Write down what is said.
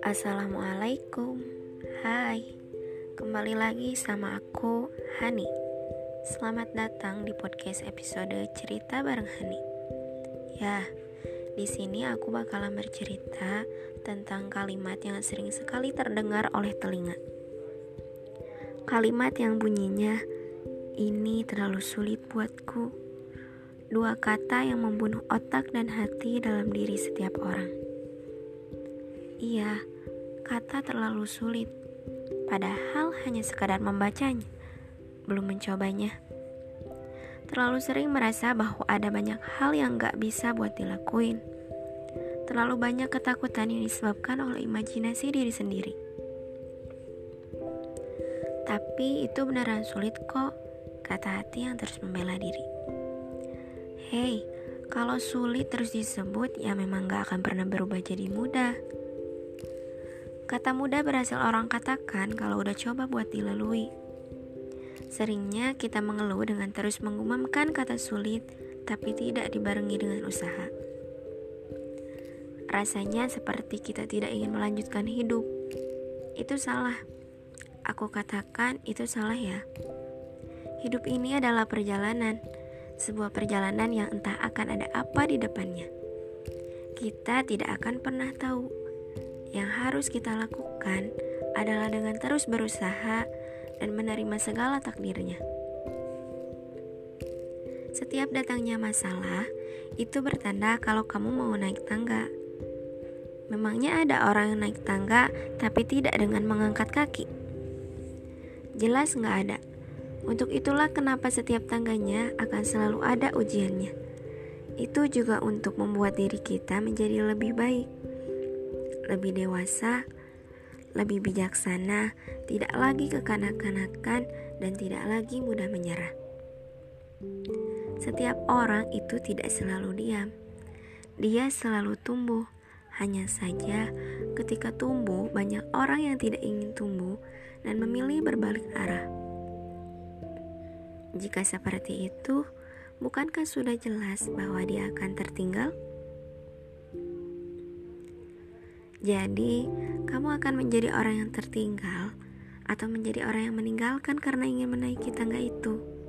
Assalamualaikum. Hai Kembali lagi sama aku Hani. Selamat datang di podcast episode Cerita Bareng Hani. Ya, di sini aku bakalan bercerita tentang kalimat yang sering sekali terdengar oleh telinga. Kalimat yang bunyinya Ini terlalu sulit buatku Dua kata yang membunuh otak dan hati dalam diri setiap orang Iya, kata terlalu sulit, padahal hanya sekadar membacanya, belum mencobanya. Terlalu sering merasa bahwa ada banyak hal yang gak bisa buat dilakuin. Terlalu banyak ketakutan yang disebabkan oleh imajinasi diri sendiri. Tapi itu beneran sulit kok, kata hati yang terus membela diri. Hei, kalau sulit terus disebut ya memang gak akan pernah berubah jadi mudah. Kata mudah berhasil orang katakan kalau udah coba buat dilalui. Seringnya kita mengeluh dengan terus mengumamkan kata sulit, tapi tidak dibarengi dengan usaha. Rasanya seperti kita tidak ingin melanjutkan hidup. Itu salah. Aku katakan itu salah ya. Hidup ini adalah perjalanan, sebuah perjalanan yang entah akan ada apa di depannya. Kita tidak akan pernah tahu yang harus kita lakukan adalah dengan terus berusaha dan menerima segala takdirnya. Setiap datangnya masalah, itu bertanda kalau kamu mau naik tangga. Memangnya ada orang yang naik tangga tapi tidak dengan mengangkat kaki? Jelas nggak ada. Untuk itulah kenapa setiap tangganya akan selalu ada ujiannya. Itu juga untuk membuat diri kita menjadi lebih baik lebih dewasa, lebih bijaksana, tidak lagi kekanak-kanakan, dan tidak lagi mudah menyerah. Setiap orang itu tidak selalu diam, dia selalu tumbuh. Hanya saja, ketika tumbuh, banyak orang yang tidak ingin tumbuh dan memilih berbalik arah. Jika seperti itu, bukankah sudah jelas bahwa dia akan tertinggal? Jadi, kamu akan menjadi orang yang tertinggal atau menjadi orang yang meninggalkan karena ingin menaiki tangga itu.